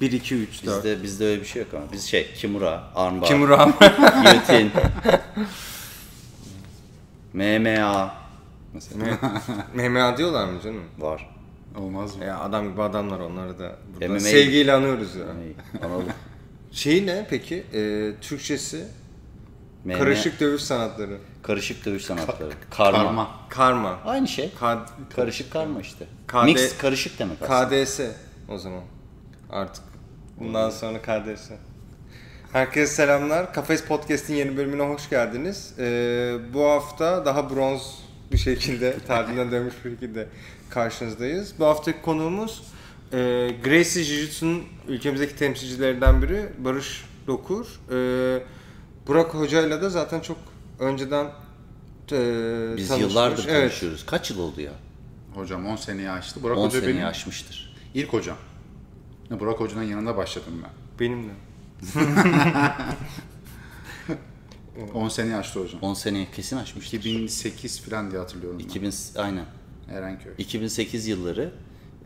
1, 2, 3, 4. Bizde, bizde öyle bir şey yok ama. Biz şey Kimura, Armbar, Kimura Guillotine, MMA mesela MMA diyorlar mı canım? var. Olmaz mı? Ya adam gibi adamlar onları da burada MMA sevgiyle anıyoruz ya. Yani Anadolu. Şeyi ne peki? Ee, Türkçesi MMA, karışık dövüş sanatları. karışık dövüş sanatları. Karma. Karma. Karma. Aynı şey. K- Karışık karma işte. KD Mix karışık demek aslında. KDS o zaman. Artık. Bundan sonra KDS. Herkese selamlar. Kafes Podcast'in yeni bölümüne hoş geldiniz. Ee, bu hafta daha bronz bir şekilde, tarihinden dönmüş bir şekilde karşınızdayız. Bu haftaki konuğumuz e, Gracie Jiu-Jitsu'nun ülkemizdeki temsilcilerinden biri Barış Dokur. E, Burak Hoca'yla da zaten çok önceden e, Biz tanışmış. yıllardır Evet. konuşuyoruz. Kaç yıl oldu ya? Hocam 10 seneyi aştı. Burak 10 Hoca seneyi benim aşmıştır. ilk hocam. Burak Hoca'nın yanında başladım ben. Benim de. 10 seneyi aştı hocam. 10 seneyi kesin aşmıştır. 2008 falan diye hatırlıyorum ben. 2000 aynen. Erenköy. 2008 yılları.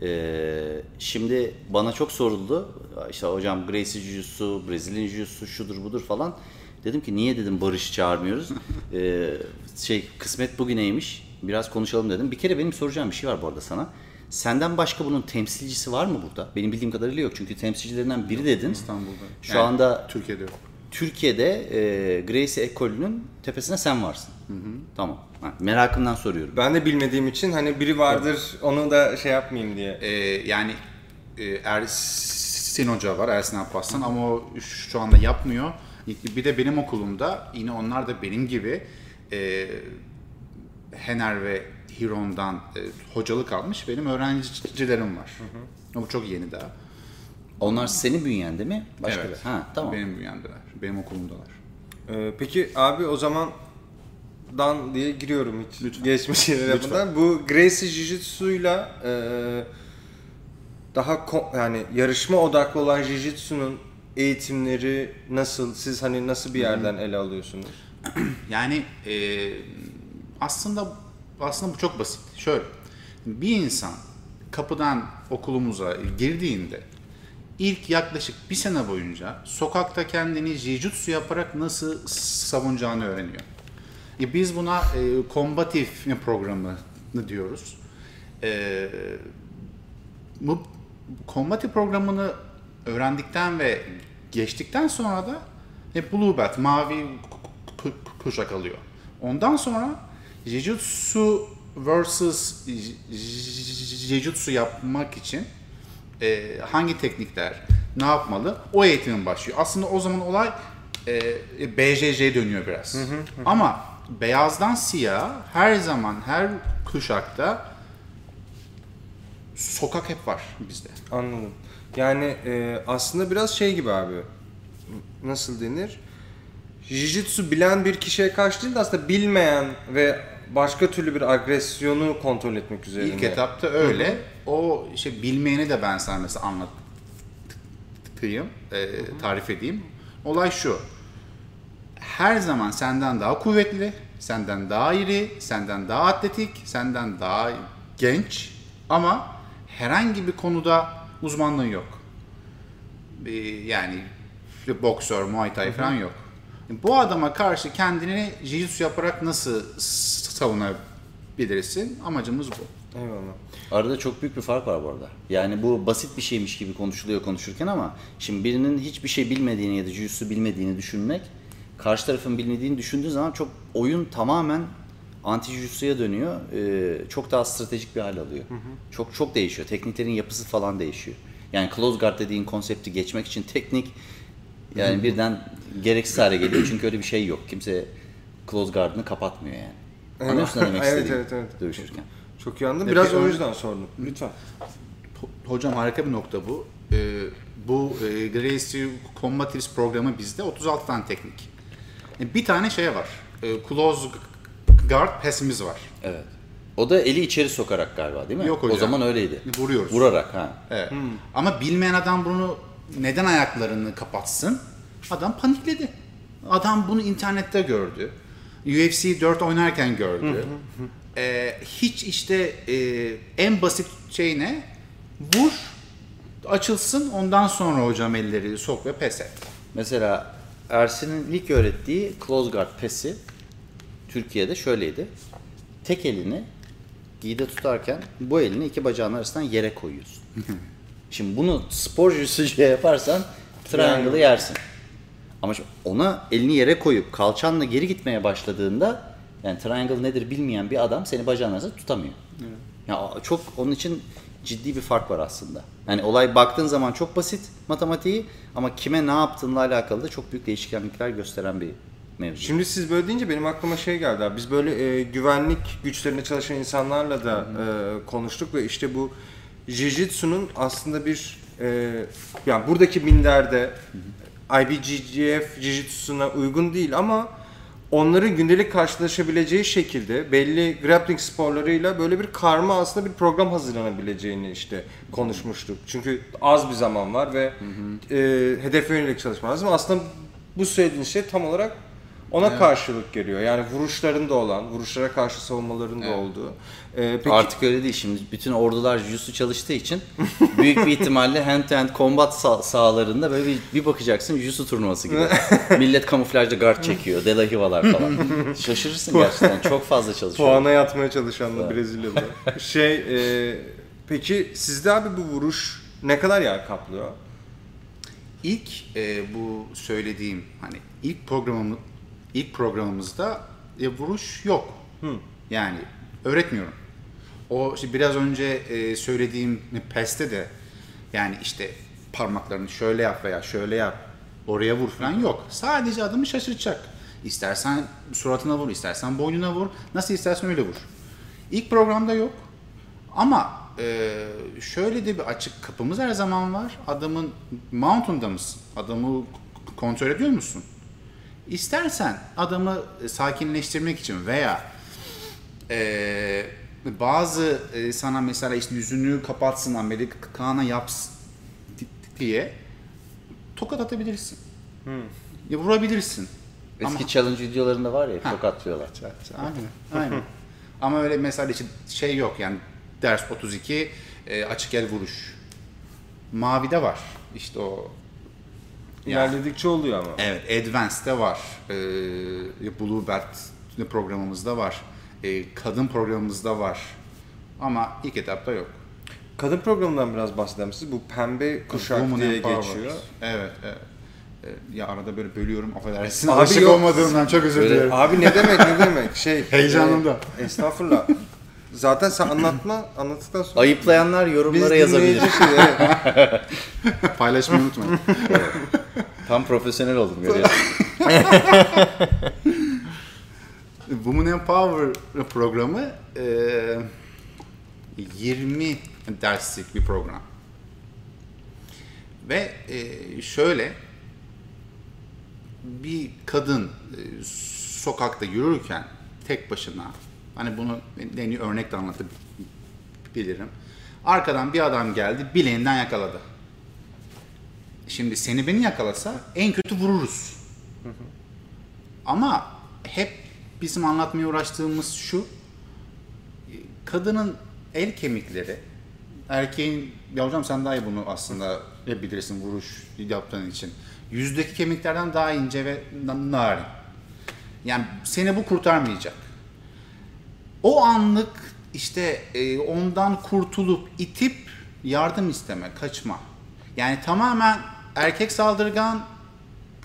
Ee, şimdi bana çok soruldu. İşte hocam Gracie Jiu-Jitsu, Brezilya Jiu-Jitsu şudur budur falan. Dedim ki niye dedim Barış'ı çağırmıyoruz. Ee, şey kısmet bugüneymiş. Biraz konuşalım dedim. Bir kere benim soracağım bir şey var bu arada sana. Senden başka bunun temsilcisi var mı burada? Benim bildiğim kadarıyla yok. Çünkü temsilcilerinden biri dedin. İstanbul'da. Şu anda Türkiye'de yok. Türkiye'de e, Gracie ekolünün tepesine sen varsın. Tamam. Ha, merakımdan soruyorum. Ben de bilmediğim için hani biri vardır onu da şey yapmayayım diye. Ee, yani e, Ersin Hoca var, Ersin Alparslan ama o şu anda yapmıyor. Bir de benim okulumda yine onlar da benim gibi e, Hener ve Hiron'dan e, hocalık almış benim öğrencilerim var. Ama bu çok yeni daha. Onlar senin bünyende mi? Başka evet. bir- Ha, tamam. Benim bünyemdeler. Benim okulumdalar. Ee, peki abi o zaman dan diye giriyorum hiç geçmiş Lütfen. yapmadan. Bu Gracie Jiu-Jitsu'yla e, daha ko- yani yarışma odaklı olan Jiu-Jitsu'nun eğitimleri nasıl? Siz hani nasıl bir yerden ele alıyorsunuz? Yani e, aslında aslında bu çok basit. Şöyle, bir insan kapıdan okulumuza girdiğinde ilk yaklaşık bir sene boyunca sokakta kendini jiu-jitsu yaparak nasıl savunacağını öğreniyor. E, biz buna e, kombatif programı diyoruz. E, bu kombatif programını öğrendikten ve geçtikten sonra da e, Blue Belt, mavi ku- kuşak alıyor. Ondan sonra Jiu-Jitsu versus Jiu-Jitsu yapmak için e, hangi teknikler, ne yapmalı o eğitimin başlıyor. Aslında o zaman olay e, BJJ dönüyor biraz. Ama beyazdan siyah her zaman her kuşakta sokak hep var bizde. Anladım. Yani e, aslında biraz şey gibi abi. Nasıl denir? Jiu-Jitsu bilen bir kişiye karşı değil de aslında bilmeyen ve başka türlü bir agresyonu kontrol etmek üzerine. İlk etapta öyle. O işte bilmeyeni de ben sana mesela anlatayım, e, tarif edeyim. Olay şu. Her zaman senden daha kuvvetli, senden daha iri, senden daha atletik, senden daha genç ama herhangi bir konuda uzmanlığı yok. E, yani boksör, muay thai falan yok. Bu adama karşı kendini jiu-jitsu yaparak nasıl savunabilirsin? Amacımız bu. Eyvallah. Arada çok büyük bir fark var bu arada. Yani bu basit bir şeymiş gibi konuşuluyor konuşurken ama şimdi birinin hiçbir şey bilmediğini ya da jiu bilmediğini düşünmek karşı tarafın bilmediğini düşündüğü zaman çok oyun tamamen anti jiu dönüyor. Ee, çok daha stratejik bir hal alıyor. Çok çok değişiyor. Tekniklerin yapısı falan değişiyor. Yani close guard dediğin konsepti geçmek için teknik yani birden gereksiz hale geliyor. Çünkü öyle bir şey yok. Kimse close guard'ını kapatmıyor yani. Anlıyor musun ne demek Evet, istediğimi? evet, evet. Dövüşürken. Çok iyi anladım. Peki, Biraz o öyle- yüzden sordum. Lütfen. Ho- Hocam harika bir nokta bu. Ee, bu e, Gracie Combatives programı bizde 36 tane teknik. E, bir tane şey var. E, close guard pass'imiz var. Evet. O da eli içeri sokarak galiba değil mi? Yok O hocam. zaman öyleydi. Vuruyoruz. Vurarak ha. Evet. Ama bilmeyen adam bunu neden ayaklarını kapatsın? Adam panikledi. Adam bunu internette gördü. UFC 4 oynarken gördü. Ee, hiç işte e, en basit şey ne? Vur, açılsın ondan sonra hocam elleri sok ve pes et. Mesela Ersin'in ilk öğrettiği close guard pesi Türkiye'de şöyleydi. Tek elini giyde tutarken bu elini iki bacağın arasından yere koyuyorsun. Şimdi bunu spor jiu yaparsan triangle'ı yersin. Ama ona elini yere koyup kalçanla geri gitmeye başladığında yani triangle nedir bilmeyen bir adam seni bacağın arasında tutamıyor. Ya çok onun için ciddi bir fark var aslında. Yani olay baktığın zaman çok basit matematiği ama kime ne yaptığınla alakalı da çok büyük değişkenlikler gösteren bir mevzu. Şimdi siz böyle deyince benim aklıma şey geldi abi. Biz böyle e, güvenlik güçlerinde çalışan insanlarla da e, konuştuk ve işte bu Jiu-Jitsu'nun aslında bir e, yani buradaki minderde IBJJF Jiu-Jitsu'na uygun değil ama onların gündelik karşılaşabileceği şekilde belli grappling sporlarıyla böyle bir karma aslında bir program hazırlanabileceğini işte konuşmuştuk. Çünkü az bir zaman var ve e, hedefe yönelik çalışma lazım. Aslında bu söylediğin şey tam olarak ona karşılık geliyor. Yani vuruşlarında olan, vuruşlara karşı savunmaların da olduğu. E, peki, Artık öyle değil. Şimdi bütün ordular jiu çalıştığı için büyük bir ihtimalle hand to hand combat sah- sahalarında böyle bir, bir bakacaksın jiu turnuvası gibi. Millet kamuflajda guard çekiyor. Delahivalar falan. Şaşırırsın gerçekten. Çok fazla çalışıyor. Puana yatmaya çalışanlar Brezilyalı. şey, e, peki sizde abi bu vuruş ne kadar yer kaplıyor? İlk e, bu söylediğim hani ilk programımız ilk programımızda e, vuruş yok. Yani öğretmiyorum. O işte biraz önce e, söylediğim PES'te de yani işte parmaklarını şöyle yap veya şöyle yap oraya vur falan yok. Sadece adamı şaşırtacak. İstersen suratına vur, istersen boynuna vur. Nasıl istersen öyle vur. İlk programda yok. Ama e, şöyle de bir açık kapımız her zaman var. Adamın mountain'da mısın? Adamı kontrol ediyor musun? İstersen adamı sakinleştirmek için veya e, bazı e, sana mesela işte yüzünü kapatsın, Amerikana yapsın diye tokat atabilirsin. Ya vurabilirsin. Eski Ama- challenge videolarında var ya Ha. çok atıyorlar. Aynen. Aynen. Ama öyle mesela işte şey yok yani ders 32 e, açık el vuruş. Mavide var. İşte o İlerledikçe oluyor ama. evet Advanced'de var. E, Blue Belt programımızda var. E, kadın programımızda var. Ama ilk etapta yok. Kadın programından biraz bahseder misiniz? Bu pembe kuşak Woman diye geçiyor. Evet, evet. E, Ya arada böyle bölüyorum affedersin. Abi Alışık yok. olmadığımdan çok özür Böyle- dilerim. Abi ne demek ne demek? Şey. Heyecanımda. e, estağfurullah. Zaten sen anlatma, anlattıktan sonra Ayıplayanlar yorumlara yazabilir. dinleyici şey, evet. Paylaşmayı unutmayın. Tam profesyonel oldum görüyorsun. Women Empower programı e, 20 derslik bir program. Ve e, şöyle bir kadın e, sokakta yürürken tek başına hani bunu en iyi örnekle anlatabilirim. Arkadan bir adam geldi bileğinden yakaladı. Şimdi seni beni yakalasa en kötü vururuz. Ama hep bizim anlatmaya uğraştığımız şu, kadının el kemikleri, erkeğin, ya hocam sen daha iyi bunu aslında hep bilirsin vuruş yaptığın için. Yüzdeki kemiklerden daha ince ve na- narin. Yani seni bu kurtarmayacak. O anlık işte e, ondan kurtulup itip yardım isteme, kaçma. Yani tamamen erkek saldırgan,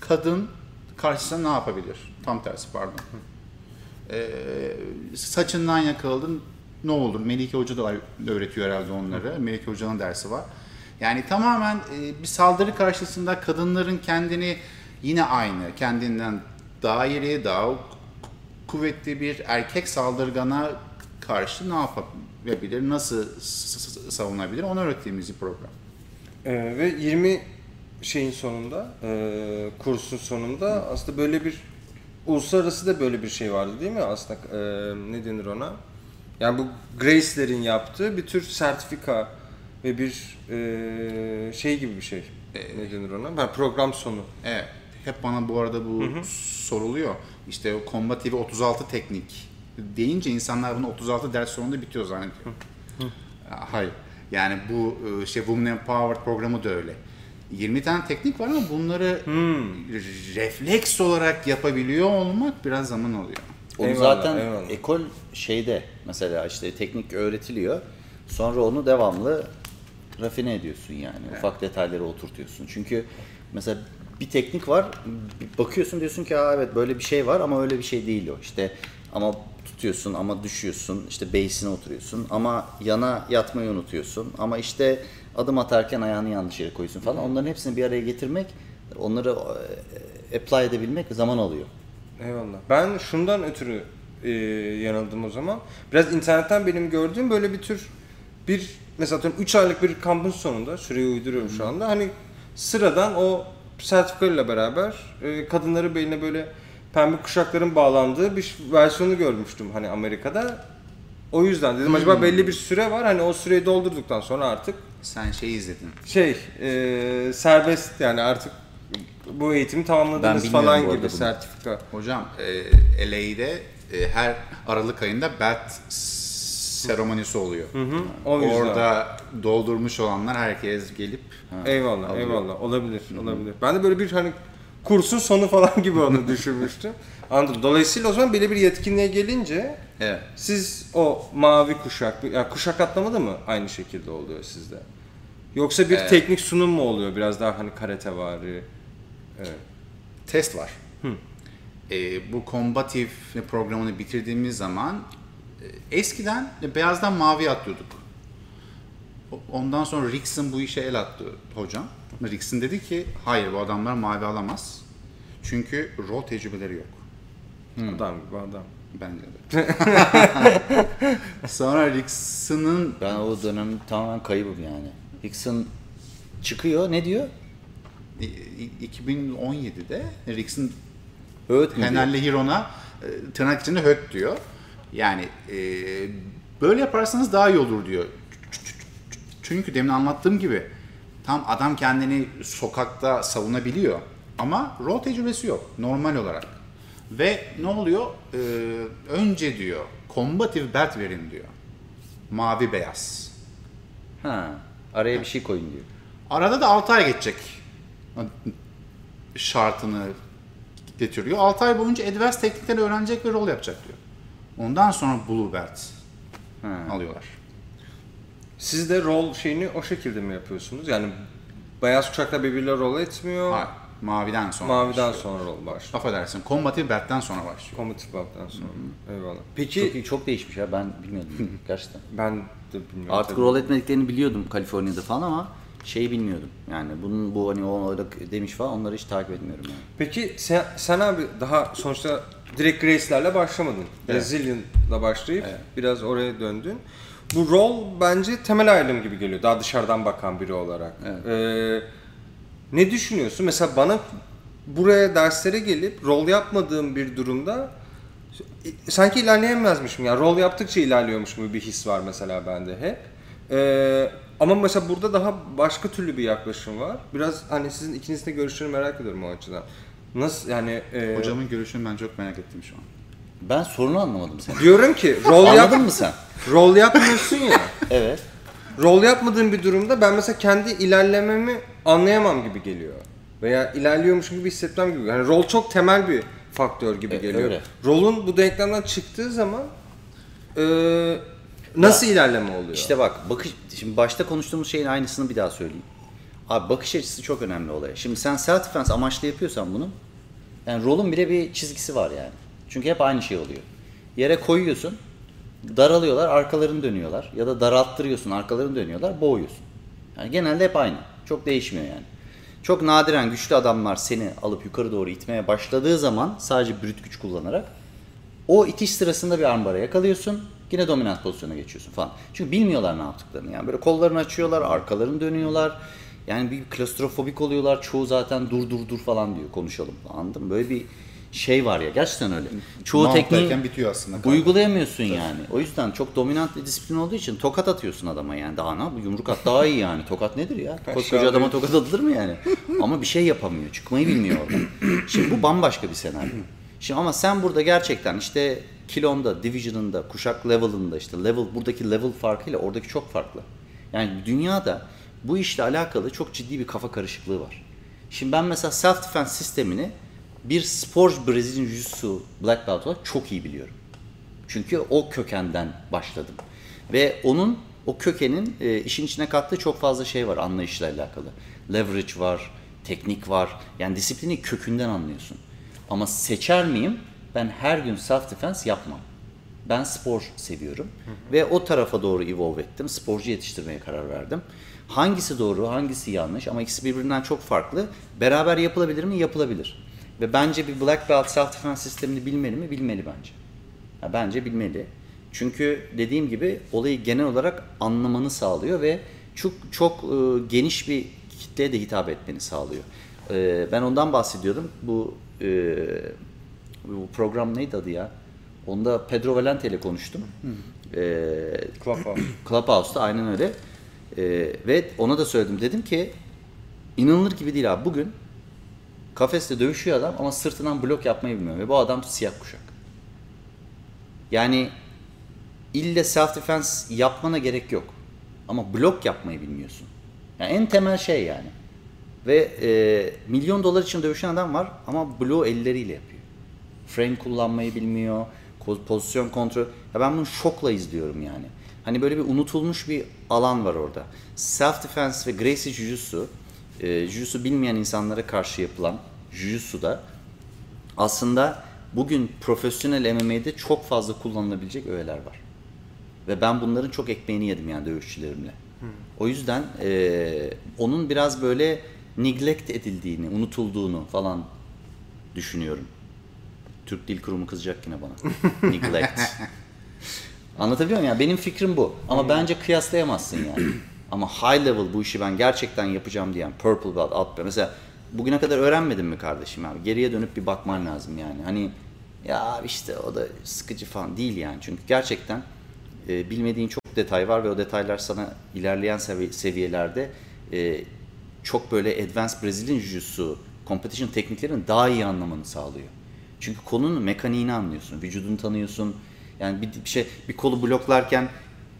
kadın karşısında ne yapabilir? Tam tersi pardon. Ee, saçından yakaladın ne olur? Melike Hoca da öğretiyor herhalde onları. Melike Hoca'nın dersi var. Yani tamamen e, bir saldırı karşısında kadınların kendini yine aynı, kendinden daha iri, daha kuvvetli bir erkek saldırgana karşı ne yapabilir, nasıl savunabilir onu öğrettiğimiz bir program. Ee, ve 20 şeyin sonunda, e, kursun sonunda aslında böyle bir uluslararası da böyle bir şey vardı değil mi aslında e, ne denir ona? Yani bu Grace'lerin yaptığı bir tür sertifika ve bir e, şey gibi bir şey. ne denir ona? Ha, program sonu. Evet. Hep bana bu arada bu soruluyor. İşte o Combat TV 36 teknik deyince insanlar bunu 36 ders sonunda bitiyor zannediyor. Ya, Hayır. Yani bu e, işte Women Empowered programı da öyle. 20 tane teknik var ama bunları refleks olarak yapabiliyor olmak biraz zaman alıyor. Onu Eyvallah, zaten eyvallah. ekol şeyde mesela işte teknik öğretiliyor. Sonra onu devamlı rafine ediyorsun yani. Ufak detayları oturtuyorsun. Çünkü mesela bir teknik var. Bakıyorsun diyorsun ki Aa, evet böyle bir şey var ama öyle bir şey değil o. İşte ama tutuyorsun ama düşüyorsun. işte base'ine oturuyorsun ama yana yatmayı unutuyorsun. Ama işte adım atarken ayağını yanlış yere koyuyorsun falan. Onların hepsini bir araya getirmek, onları e, apply edebilmek zaman alıyor. Eyvallah. Ben şundan ötürü e, yanıldım o zaman. Biraz internetten benim gördüğüm böyle bir tür bir mesela 3 aylık bir kampın sonunda süreyi uyduruyorum şu anda. Hani sıradan o sertifikayla beraber e, kadınları beline böyle pembe kuşakların bağlandığı bir versiyonu görmüştüm hani Amerika'da. O yüzden dedim acaba belli bir süre var hani o süreyi doldurduktan sonra artık Sen şey izledin. şey e, serbest yani artık bu eğitimi tamamladınız falan gibi bunu. sertifika. Hocam e, LA'de e, her Aralık ayında bat seremonisi oluyor. O yüzden. Orada doldurmuş olanlar herkes gelip Eyvallah, alıyor. eyvallah. Olabilir, olabilir. Ben de böyle bir hani kursun sonu falan gibi onu düşünmüştüm. Anladım. Dolayısıyla o zaman böyle bir yetkinliğe gelince evet. siz o mavi kuşak, ya kuşak atlama da mı aynı şekilde oluyor sizde? Yoksa bir Evet. teknik sunum mu oluyor biraz daha hani karate vari? Evet. test var. E, bu kombatif programını bitirdiğimiz zaman e, eskiden beyazdan mavi atlıyorduk. Ondan sonra Rickson bu işe el attı hocam. Rickson dedi ki hayır bu adamlar mavi alamaz. Çünkü rol tecrübeleri yok. Adam gibi adam. Bence de. Sonra Rickson'ın Ben o dönem tamamen kaybım yani. Hickson çıkıyor ne diyor? i- i- 2017'de Rickson diyor? Fenerli Hiron'a e, tırnak içinde höt diyor. Yani e, böyle yaparsanız daha iyi olur diyor. Çünkü demin anlattığım gibi tam adam kendini sokakta savunabiliyor ama rol tecrübesi yok normal olarak. Ve ne oluyor? E, önce diyor kombatif belt verin diyor. Mavi beyaz. Ha, araya bir şey koyun diyor. Arada da 6 ay geçecek şartını getiriyor. 6 ay boyunca advanced teknikleri öğrenecek ve rol yapacak diyor. Ondan sonra blue belt Ha. alıyorlar. Siz de rol şeyini o şekilde mi yapıyorsunuz? Yani beyaz kuşakla birbiriyle rol etmiyor. Hayır, maviden sonra. Maviden başlıyor. sonra rol başlıyor. Affedersin, combative belt'ten sonra başlıyor. Combative Belt'ten sonra. Eyvallah. Peki Çok iyi, çok değişmiş ya ben bilmiyordum gerçekten. ben de bilmiyorum. Artık tabii. rol etmediklerini biliyordum Kaliforniya'da falan ama şeyi bilmiyordum. Yani bunun bu hani o öyle demiş falan onları hiç takip etmiyorum yani. Peki sen, sen abi daha sonuçta direkt Grace'lerle başlamadın. Evet. Brazilian'la başlayıp biraz oraya döndün. Bu rol bence temel ayrım gibi geliyor daha dışarıdan bakan biri olarak. Ee, ne düşünüyorsun? Mesela bana buraya derslere gelip rol yapmadığım bir durumda sanki ilerleyemezmişim. Yani rol yaptıkça ilerliyormuş gibi bir his var mesela bende hep. Ee, ama mesela burada daha başka türlü bir yaklaşım var. Biraz hani sizin ikinizin de görüşlerini merak ediyorum o açıdan. Nasıl yani e, Hocamın görüşünü ben çok merak ettim şu an. Ben sorunu anlamadım senin. diyorum ki rol yap Anladın mı sen? rol yapmıyorsun ya. Evet. rol yapmadığım bir durumda ben mesela kendi ilerlememi anlayamam gibi geliyor. Veya ilerliyormuşum gibi hissetmem gibi. Yani rol çok temel bir faktör gibi E, geliyor. öyle. Rolun bu denklemden çıktığı zaman e, nasıl ilerleme oluyor? İşte bak bakış şimdi başta konuştuğumuz şeyin aynısını bir daha söyleyeyim. Abi bakış açısı çok önemli olaya. Şimdi sen self defense amaçlı yapıyorsan bunu yani rolün bile bir çizgisi var yani. Çünkü hep aynı şey oluyor. Yere koyuyorsun, daralıyorlar, arkalarını dönüyorlar ya da daralttırıyorsun, arkalarını dönüyorlar, boğuyorsun. Yani genelde hep aynı. Çok değişmiyor yani. Çok nadiren güçlü adamlar seni alıp yukarı doğru itmeye başladığı zaman sadece brüt güç kullanarak o itiş sırasında bir armbara yakalıyorsun. Yine dominant pozisyona geçiyorsun falan. Çünkü bilmiyorlar ne yaptıklarını. Yani böyle kollarını açıyorlar, arkalarını dönüyorlar. Yani bir klostrofobik oluyorlar. Çoğu zaten dur dur dur falan diyor konuşalım. Anladın mı? Böyle bir şey var ya gerçekten öyle. Çoğu Mount'tayken tekniği bitiyor aslında. uygulayamıyorsun yani. O yüzden çok dominant bir disiplin olduğu için tokat atıyorsun adama yani. Daha ne bu yumruk at daha iyi yani. Tokat nedir ya? Koskoca adama tokat atılır mı yani? Ama bir şey yapamıyor. Çıkmayı bilmiyor orada. Şimdi bu bambaşka bir senaryo. Şimdi ama sen burada gerçekten işte kilonda, division'ında, kuşak level'ında işte level buradaki level farkıyla oradaki çok farklı. Yani dünyada bu işle alakalı çok ciddi bir kafa karışıklığı var. Şimdi ben mesela self defense sistemini bir sporcu Brezilya Jiu-Jitsu Black Belt olarak çok iyi biliyorum. Çünkü o kökenden başladım. Ve onun o kökenin e, işin içine kattığı çok fazla şey var anlayışla alakalı. Leverage var, teknik var. Yani disiplini kökünden anlıyorsun. Ama seçer miyim? Ben her gün self defense yapmam. Ben spor seviyorum. Ve o tarafa doğru evolve ettim. Sporcu yetiştirmeye karar verdim. Hangisi doğru, hangisi yanlış ama ikisi birbirinden çok farklı. Beraber yapılabilir mi? Yapılabilir. Ve bence bir black belt self defense sistemini bilmeli mi? Bilmeli bence. Ya bence bilmeli. Çünkü dediğim gibi olayı genel olarak anlamanı sağlıyor ve çok çok e, geniş bir kitleye de hitap etmeni sağlıyor. E, ben ondan bahsediyordum. Bu e, bu program neydi adı ya? Onda Pedro Valente ile konuştum. E, Clubhouse. Clubhouse'da aynen öyle. E, ve ona da söyledim. Dedim ki inanılır gibi değil abi. Bugün kafeste dövüşüyor adam ama sırtından blok yapmayı bilmiyor. Ve bu adam siyah kuşak. Yani ille self defense yapmana gerek yok. Ama blok yapmayı bilmiyorsun. Yani en temel şey yani. Ve e, milyon dolar için dövüşen adam var ama bloğu elleriyle yapıyor. Frame kullanmayı bilmiyor, pozisyon kontrol. Ya ben bunu şokla izliyorum yani. Hani böyle bir unutulmuş bir alan var orada. Self defense ve Gracie Jiu-Jitsu, e, Jiu-Jitsu bilmeyen insanlara karşı yapılan Jiu-Jitsu'da aslında bugün profesyonel MMA'de çok fazla kullanılabilecek öğeler var. Ve ben bunların çok ekmeğini yedim yani dövüşçülerimle. O yüzden e, onun biraz böyle neglect edildiğini, unutulduğunu falan düşünüyorum. Türk Dil Kurumu kızacak yine bana. neglect. Anlatabiliyor muyum? Yani benim fikrim bu. Ama bence kıyaslayamazsın yani. Ama high level bu işi ben gerçekten yapacağım diyen purple belt, alt. Mesela bugüne kadar öğrenmedin mi kardeşim abi? Geriye dönüp bir bakman lazım yani. Hani ya işte o da sıkıcı falan değil yani. Çünkü gerçekten e, bilmediğin çok detay var ve o detaylar sana ilerleyen sevi- seviyelerde e, çok böyle advanced Brazilian Jiu-Jitsu competition tekniklerini daha iyi anlamanı sağlıyor. Çünkü konunun mekaniğini anlıyorsun, vücudunu tanıyorsun. Yani bir, bir şey bir kolu bloklarken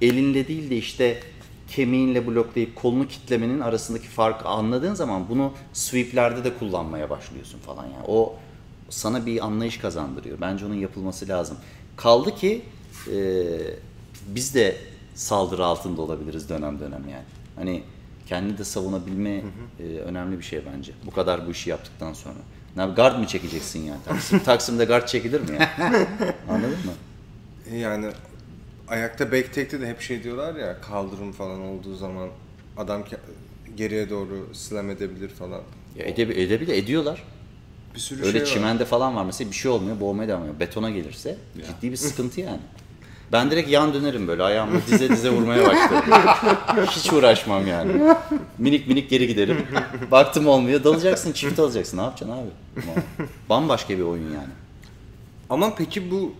elinle değil de işte kemiğinle bloklayıp kolunu kitlemenin arasındaki farkı anladığın zaman bunu sweeplerde de kullanmaya başlıyorsun falan yani. O sana bir anlayış kazandırıyor. Bence onun yapılması lazım. Kaldı ki e, biz de saldırı altında olabiliriz dönem dönem yani. Hani kendini de savunabilme e, önemli bir şey bence. Bu kadar bu işi yaptıktan sonra. Ne yap- guard mı çekeceksin yani Taksim? Taksim'de guard çekilir mi ya? Anladın mı? Yani ayakta back take'te de hep şey diyorlar ya kaldırım falan olduğu zaman adam geriye doğru slam edebilir falan. Ya edebi, edebilir, ediyorlar. Bir sürü Öyle şey var. çimende falan var mesela bir şey olmuyor, boğmaya devam ediyor. Betona gelirse ciddi bir sıkıntı yani. Ben direkt yan dönerim böyle ayağımla dize dize vurmaya başlarım. Hiç uğraşmam yani. Minik minik geri giderim. Baktım olmuyor dalacaksın çift alacaksın ne yapacaksın abi? Bambaşka bir oyun yani. Ama peki bu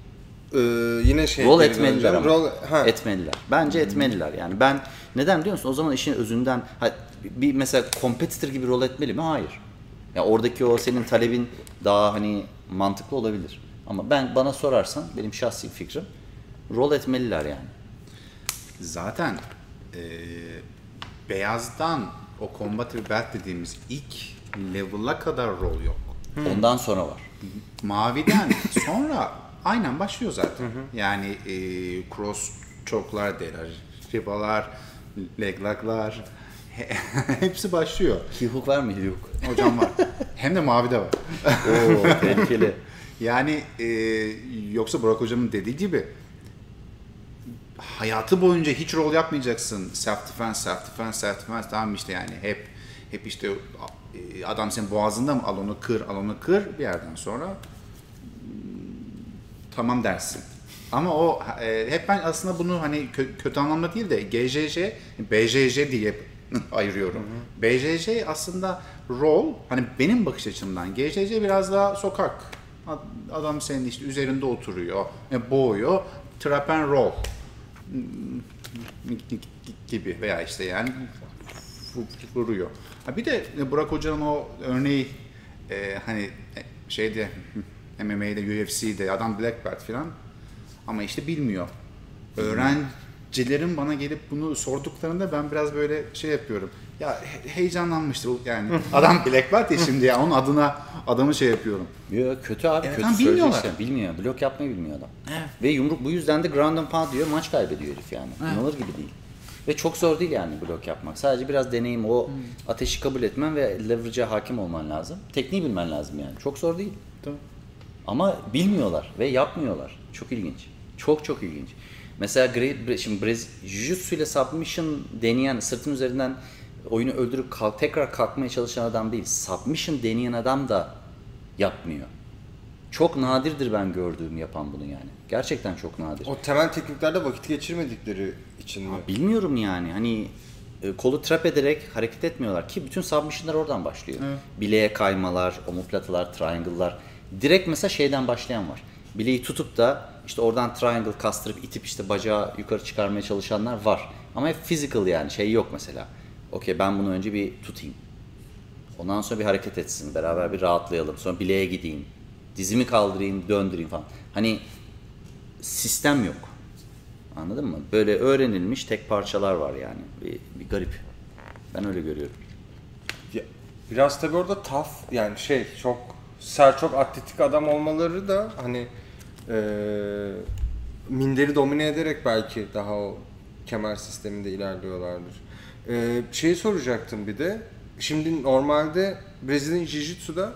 e, yine şey Rol etmeliler ama. Rol, ha. Etmeliler. Bence etmeliler yani. Ben neden biliyor musun? O zaman işin özünden ha, bir mesela competitor gibi rol etmeli mi? Hayır. Ya oradaki o senin talebin daha hani mantıklı olabilir. Ama ben bana sorarsan benim şahsi fikrim rol etmeliler yani. Zaten e, beyazdan o combative belt dediğimiz ilk level'a kadar rol yok. Ondan sonra var. Maviden sonra aynen başlıyor zaten. Yani e, cross choke'lar, derar, ribalar, leg lock'lar hepsi başlıyor. Ki hook var mı? Hook. Hocam var. Hem de mavide var. Oo tehlikeli. Yani e, yoksa Burak hocamın dediği gibi hayatı boyunca hiç rol yapmayacaksın. Self defense, self defense, self defense tamam işte yani hep hep işte e, adam senin boğazında mı al onu kır, al onu kır bir yerden sonra tamam dersin. Ama o e, hep ben aslında bunu hani kö- kötü anlamda değil de GJJ, BJJ diye ayırıyorum. BJJ aslında rol hani benim bakış açımdan GJJ biraz daha sokak. Ad- Adam senin işte üzerinde oturuyor, e, boğuyor, trap and roll gibi veya işte yani vuruyor. Ha bir de Burak Hoca'nın o örneği e, hani e, şeyde MMA'de, UFC'de adam black belt falan ama işte bilmiyor. Öğrenecek cilerim bana gelip bunu sorduklarında ben biraz böyle şey yapıyorum. Ya he- heyecanlanmıştır yani. Adam Black Belt ya şimdi ya onun adına adamı şey yapıyorum. Yok kötü abi Evet, kötü ama bilmiyorlar. söyleyeceksin. Bilmiyor. Blok yapmayı bilmiyor adam. Evet. Ve yumruk bu yüzden de ground and pound diyor maç kaybediyor herif yani. İnanılır gibi değil. Ve çok zor değil yani blok yapmak. Sadece biraz deneyim, o Hmm. ateşi kabul etmen ve leverage'e hakim olman lazım. Tekniği bilmen lazım yani. Çok zor değil. Tamam. Ama bilmiyorlar ve yapmıyorlar. Çok ilginç. Çok çok ilginç. Mesela Gre- şimdi Brez, Jiu-Jitsu ile submission deneyen, sırtın üzerinden oyunu öldürüp kalk, tekrar kalkmaya çalışan adam değil. Submission deneyen adam da yapmıyor. Çok nadirdir ben gördüğüm yapan bunu yani. Gerçekten çok nadir. O temel tekniklerde vakit geçirmedikleri için mi? Bilmiyorum yani hani e, kolu trap ederek hareket etmiyorlar ki bütün submission'lar oradan başlıyor. Bileğe kaymalar, omoplatılar, triangle'lar. Direkt mesela şeyden başlayan var. Bileği tutup da işte oradan triangle kastırıp itip işte bacağı yukarı çıkarmaya çalışanlar var. Ama hep physical yani şey yok mesela. Okey ben bunu önce bir tutayım. Ondan sonra bir hareket etsin. Beraber bir rahatlayalım. Sonra bileğe gideyim. Dizimi kaldırayım, döndüreyim falan. Hani sistem yok. Anladın mı? Böyle öğrenilmiş tek parçalar var yani. Bir, bir garip. Ben öyle görüyorum. Ya, biraz tabii orada tough yani şey çok sert çok atletik adam olmaları da hani eee minderi domine ederek belki daha o kemer sisteminde ilerliyorlardır. Eee şeyi soracaktım bir de. Şimdi normalde Brezilya Jiu-Jitsu'da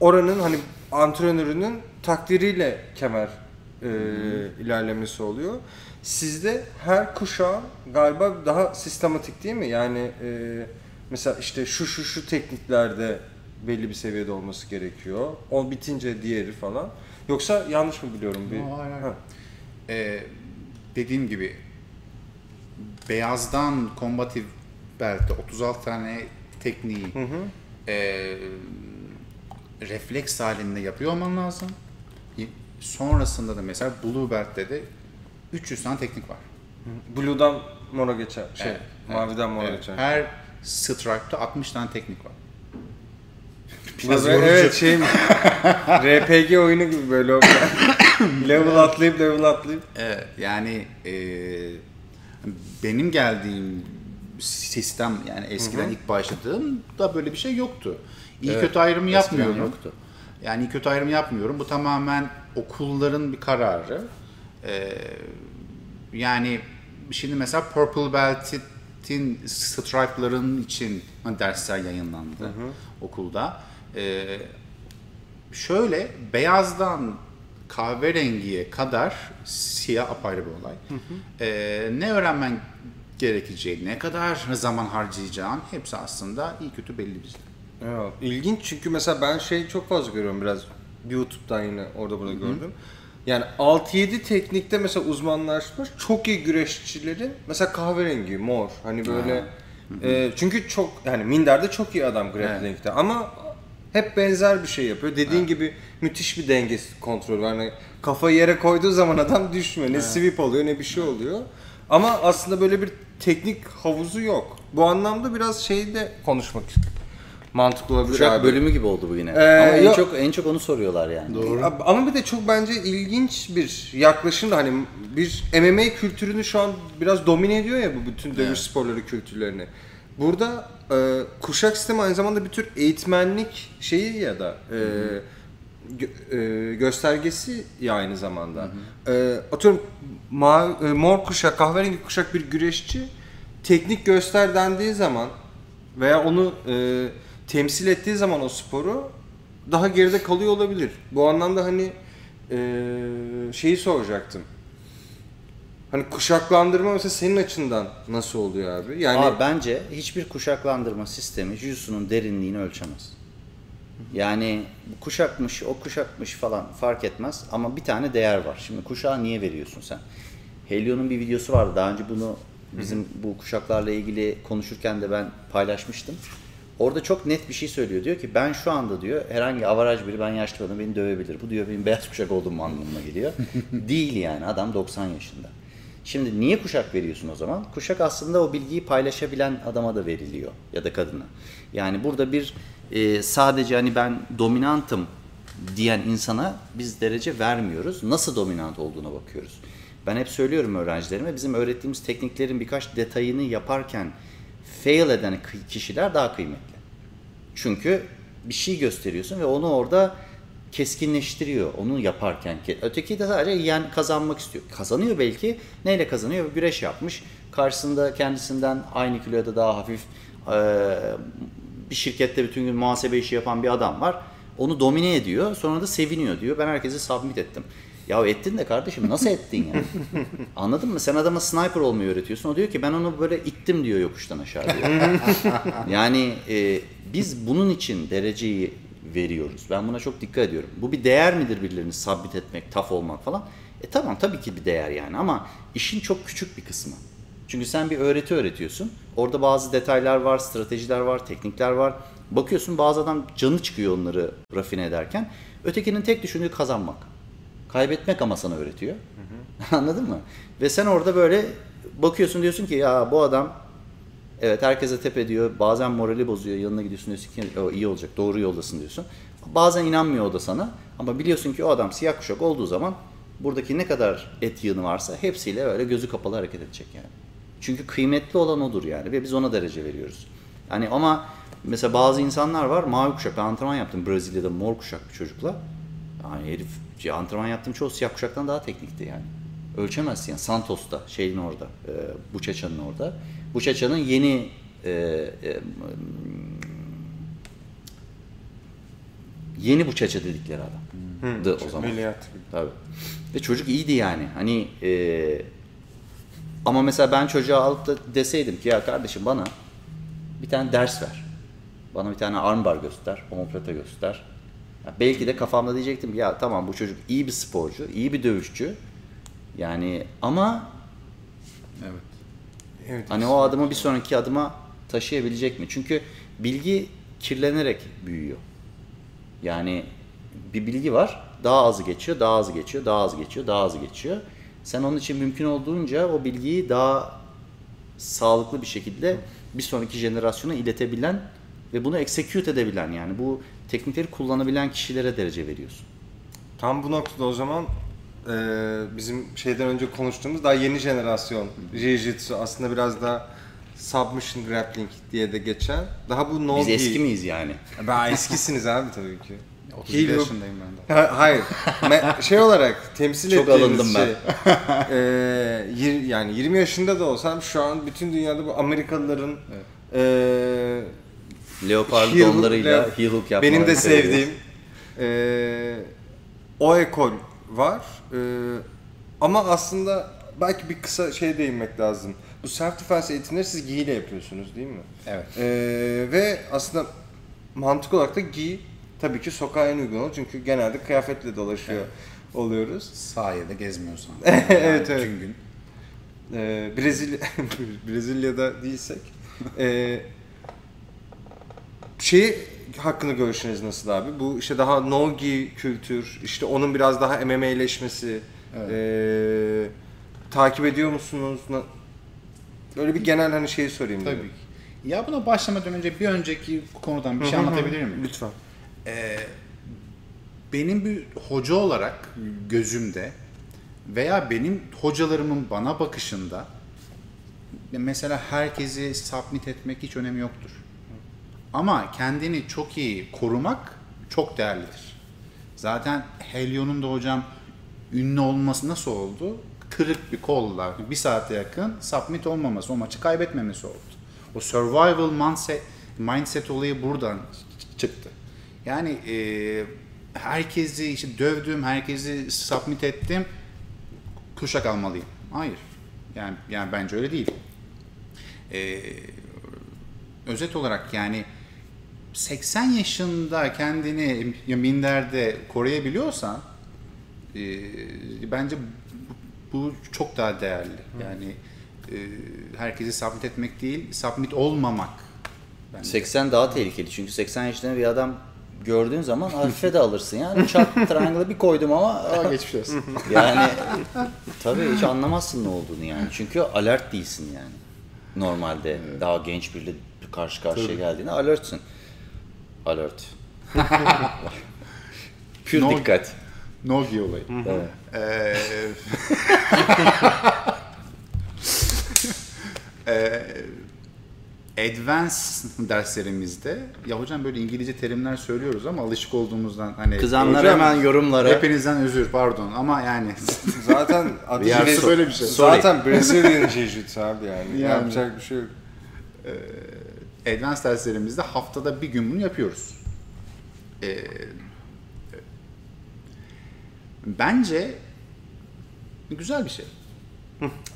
oranın hani antrenörünün takdiriyle kemer eee, ilerlemesi oluyor. Sizde her kuşağın galiba daha sistematik değil mi? Yani eee, mesela işte şu şu şu tekniklerde belli bir seviyede olması gerekiyor. O bitince diğeri falan. Yoksa yanlış mı biliyorum? Bir... Yo, hayır, hayır. Ha. Ee, dediğim gibi beyazdan kombatif belki 36 tane tekniği ee, refleks halinde yapıyor olman lazım. Sonrasında da mesela Blue Belt'te de 300 tane teknik var. Blue'dan mora geçer. Şey, Evet, maviden mora Evet, geçer. Her stripe'da 60 tane teknik var. Biraz yorucu. evet şey? RPG oyunu gibi böyle o- level atlayıp level atlayıp. Evet, yani e, benim geldiğim sistem yani eskiden ilk başladığımda böyle bir şey yoktu. İyi Evet, kötü ayrımı yapmıyorum. yoktu. Yani iyi kötü ayrımı yapmıyorum. Bu tamamen okulların bir kararı. E, yani şimdi mesela Purple Belt'in stripe'ların için hani dersler yayınlandı okulda. E, şöyle beyazdan kahverengiye kadar siyah apayrı bir olay. Ee, ne öğrenmen gerekeceği, ne kadar zaman harcayacağın hepsi aslında iyi kötü belli bizde. Evet. İlginç çünkü mesela ben şey çok fazla görüyorum biraz YouTube'dan yine orada burada gördüm. Yani 6-7 teknikte mesela uzmanlaşmış çok iyi güreşçilerin mesela kahverengi, mor hani böyle e, çünkü çok yani Minder'de çok iyi adam grappling'de ama hep benzer bir şey yapıyor. Dediğin gibi müthiş bir denge kontrolü var. Yani kafayı yere koyduğu zaman adam düşmüyor. Ne sweep oluyor ne bir şey oluyor. Ama aslında böyle bir teknik havuzu yok. Bu anlamda biraz şeyde konuşmak mantıklı olabilir Kuşak abi. bölümü gibi oldu bu yine. Ee, Ama en yok. çok en çok onu soruyorlar yani. Ab- Ama bir de çok bence ilginç bir yaklaşım da hani bir MMA kültürünü şu an biraz domine ediyor ya bu bütün dövüş Evet. sporları kültürlerini. Burada e, kuşak sistemi aynı zamanda bir tür eğitmenlik şeyi ya da e, gö- e, göstergesi ya aynı zamanda. E, atıyorum ma- e, mor kuşak, kahverengi kuşak bir güreşçi teknik göster dendiği zaman veya onu e, temsil ettiği zaman o sporu daha geride kalıyor olabilir. Bu anlamda hani e, şeyi soracaktım. Hani kuşaklandırma mesela senin açından nasıl oluyor abi? Yani Ama bence hiçbir kuşaklandırma sistemi Jiu-Jitsu'nun derinliğini ölçemez. Yani kuşakmış, o kuşakmış falan fark etmez ama bir tane değer var. Şimdi kuşağı niye veriyorsun sen? Helio'nun bir videosu vardı. Daha önce bunu bizim bu kuşaklarla ilgili konuşurken de ben paylaşmıştım. Orada çok net bir şey söylüyor. Diyor ki ben şu anda diyor herhangi avaraj biri ben yaşlı adam beni dövebilir. Bu diyor benim beyaz kuşak olduğum anlamına geliyor. Değil yani adam 90 yaşında. Şimdi niye kuşak veriyorsun o zaman? Kuşak aslında o bilgiyi paylaşabilen adama da veriliyor ya da kadına. Yani burada bir e, sadece hani ben dominantım diyen insana biz derece vermiyoruz. Nasıl dominant olduğuna bakıyoruz. Ben hep söylüyorum öğrencilerime bizim öğrettiğimiz tekniklerin birkaç detayını yaparken fail eden kişiler daha kıymetli. Çünkü bir şey gösteriyorsun ve onu orada keskinleştiriyor onu yaparken. Öteki de sadece yani kazanmak istiyor. Kazanıyor belki. Neyle kazanıyor? Güreş yapmış. Karşısında kendisinden aynı kiloya da daha hafif bir şirkette bütün gün muhasebe işi yapan bir adam var. Onu domine ediyor. Sonra da seviniyor diyor. Ben herkese submit ettim. Ya ettin de kardeşim nasıl ettin yani? Anladın mı? Sen adama sniper olmayı öğretiyorsun. O diyor ki ben onu böyle ittim diyor yokuştan aşağı diyor. yani e, biz bunun için dereceyi veriyoruz. Ben buna çok dikkat ediyorum. Bu bir değer midir birilerini submit etmek, taf olmak falan? E tamam tabii ki bir değer yani ama işin çok küçük bir kısmı. Çünkü sen bir öğreti öğretiyorsun. Orada bazı detaylar var, stratejiler var, teknikler var. Bakıyorsun bazı adam canı çıkıyor onları rafine ederken. Ötekinin tek düşündüğü kazanmak. Kaybetmek ama sana öğretiyor. Anladın mı? Ve sen orada böyle bakıyorsun diyorsun ki ya bu adam evet herkese tep ediyor. Bazen morali bozuyor. Yanına gidiyorsun diyorsun ki o iyi olacak. Doğru yoldasın diyorsun. Bazen inanmıyor o da sana. Ama biliyorsun ki o adam siyah kuşak olduğu zaman buradaki ne kadar et yığını varsa hepsiyle öyle gözü kapalı hareket edecek yani. Çünkü kıymetli olan odur yani ve biz ona derece veriyoruz. Yani ama mesela bazı insanlar var mavi kuşak. Ben antrenman yaptım Brezilya'da mor kuşak bir çocukla. Yani herif antrenman yaptığım çoğu siyah kuşaktan daha teknikti yani. Ölçemezsin yani Santos'ta şeyin orada, e, Buçaça'nın orada. Buçaça'nın yeni e, e, yeni Buçaça dedikleri adam. Dı o zaman. Ameliyat. Tabii. Ve çocuk iyiydi yani. Hani e, ama mesela ben çocuğa alıp da deseydim ki ya kardeşim bana bir tane ders ver. Bana bir tane armbar göster, omoplata göster. Ya belki de kafamda diyecektim ki ya tamam bu çocuk iyi bir sporcu, iyi bir dövüşçü. Yani ama Evet. Evet. Hani o adımı bir sonraki adıma taşıyabilecek mi? Çünkü bilgi kirlenerek büyüyor. Yani bir bilgi var, daha azı geçiyor, daha azı geçiyor, daha azı geçiyor, daha azı geçiyor. Sen onun için mümkün olduğunca o bilgiyi daha sağlıklı bir şekilde bir sonraki jenerasyona iletebilen ve bunu execute edebilen yani bu teknikleri kullanabilen kişilere derece veriyorsun. Tam bu noktada o zaman e, bizim şeyden önce konuştuğumuz daha yeni jenerasyon Jiu-Jitsu aslında biraz daha submission grappling diye de geçen. Daha bu no Biz gi- eski miyiz yani? Ben eskisiniz abi tabii ki. 31 Heel yaşındayım ben de. Ha- Hayır. Me- şey olarak temsil Çok ettiğimiz alındım ben. şey. e, yir- yani 20 yaşında da olsam şu an bütün dünyada bu Amerikalıların e, Leopard heel hook- donlarıyla heel hook Benim de sevdiğim e, o ekol var. E, ama aslında belki bir kısa şey değinmek lazım. Bu self defense eğitimleri siz gi ile yapıyorsunuz değil mi? Evet. E, ve aslında mantık olarak da gi tabii ki sokağa en uygun olan çünkü genelde kıyafetle dolaşıyor oluyoruz. Sahilde gezmiyorsan. Evet, Yani evet. Bütün gün. Ee, Brezilya Brezilya'da değilsek ee, şey hakkında görüşünüz nasıl abi? Bu işte daha nogi kültür, işte onun biraz daha MMA'leşmesi. ee, takip ediyor musunuz? Böyle bir genel hani şeyi sorayım. Tabii dedim. ki. Ya buna başlamadan önce bir önceki konudan bir şey anlatabilir miyim? Lütfen. benim bir hoca olarak gözümde veya benim hocalarımın bana bakışında mesela herkesi submit etmek hiç önemi yoktur. Ama kendini çok iyi korumak çok değerlidir. Zaten Helion'un da hocam ünlü olması nasıl oldu? Kırık bir kolla bir saate yakın submit olmaması, o maçı kaybetmemesi oldu. O survival mindset, mindset olayı buradan çıktı. Yani e, herkesi işte dövdüm, herkesi submit ettim, kuşak almalıyım. Hayır. Yani yani bence öyle değil. E, özet olarak yani 80 yaşında kendini ya minderde koruyabiliyorsan e, bence bu, bu çok daha değerli. Yani e, herkesi submit etmek değil, submit olmamak. bence. 80 daha tehlikeli çünkü 80 yaşında bir adam gördüğün zaman hafife de alırsın yani çat triangle'ı bir koydum ama Aa, geçmiş olsun. yani tabii hiç anlamazsın ne olduğunu yani çünkü alert değilsin yani normalde daha genç biriyle karşı karşıya geldiğinde alertsin alert pür No- dikkat Nogi olayı. Evet. Ee, Ee, Advanced derslerimizde ya hocam böyle İngilizce terimler söylüyoruz ama alışık olduğumuzdan hani Kızanlar Hocam, hemen yorumlara. hepinizden özür pardon ama yani Zaten adı Yarısı böyle bir şey. Zaten Brazilian Jiu-Jitsu abi yani. Yani. Yapacak bir şey yok. Advanced derslerimizde haftada bir gün bunu yapıyoruz. Ee, bence güzel bir şey.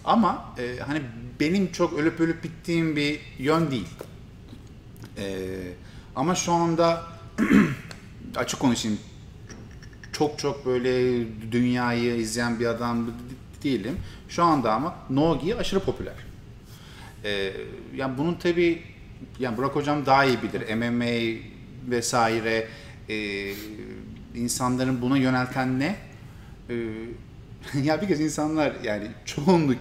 Ama e, hani benim çok ölüp ölüp bittiğim bir yön değil. Ee, ama şu anda açık konuşayım çok çok böyle dünyayı izleyen bir adam değilim. Şu anda ama Nogi aşırı popüler. Ee, yani bunun tabi yani Burak hocam daha iyi bilir. MMA vesaire e, insanların buna yönelten ne? Ee, ya bir kez insanlar yani çoğunluk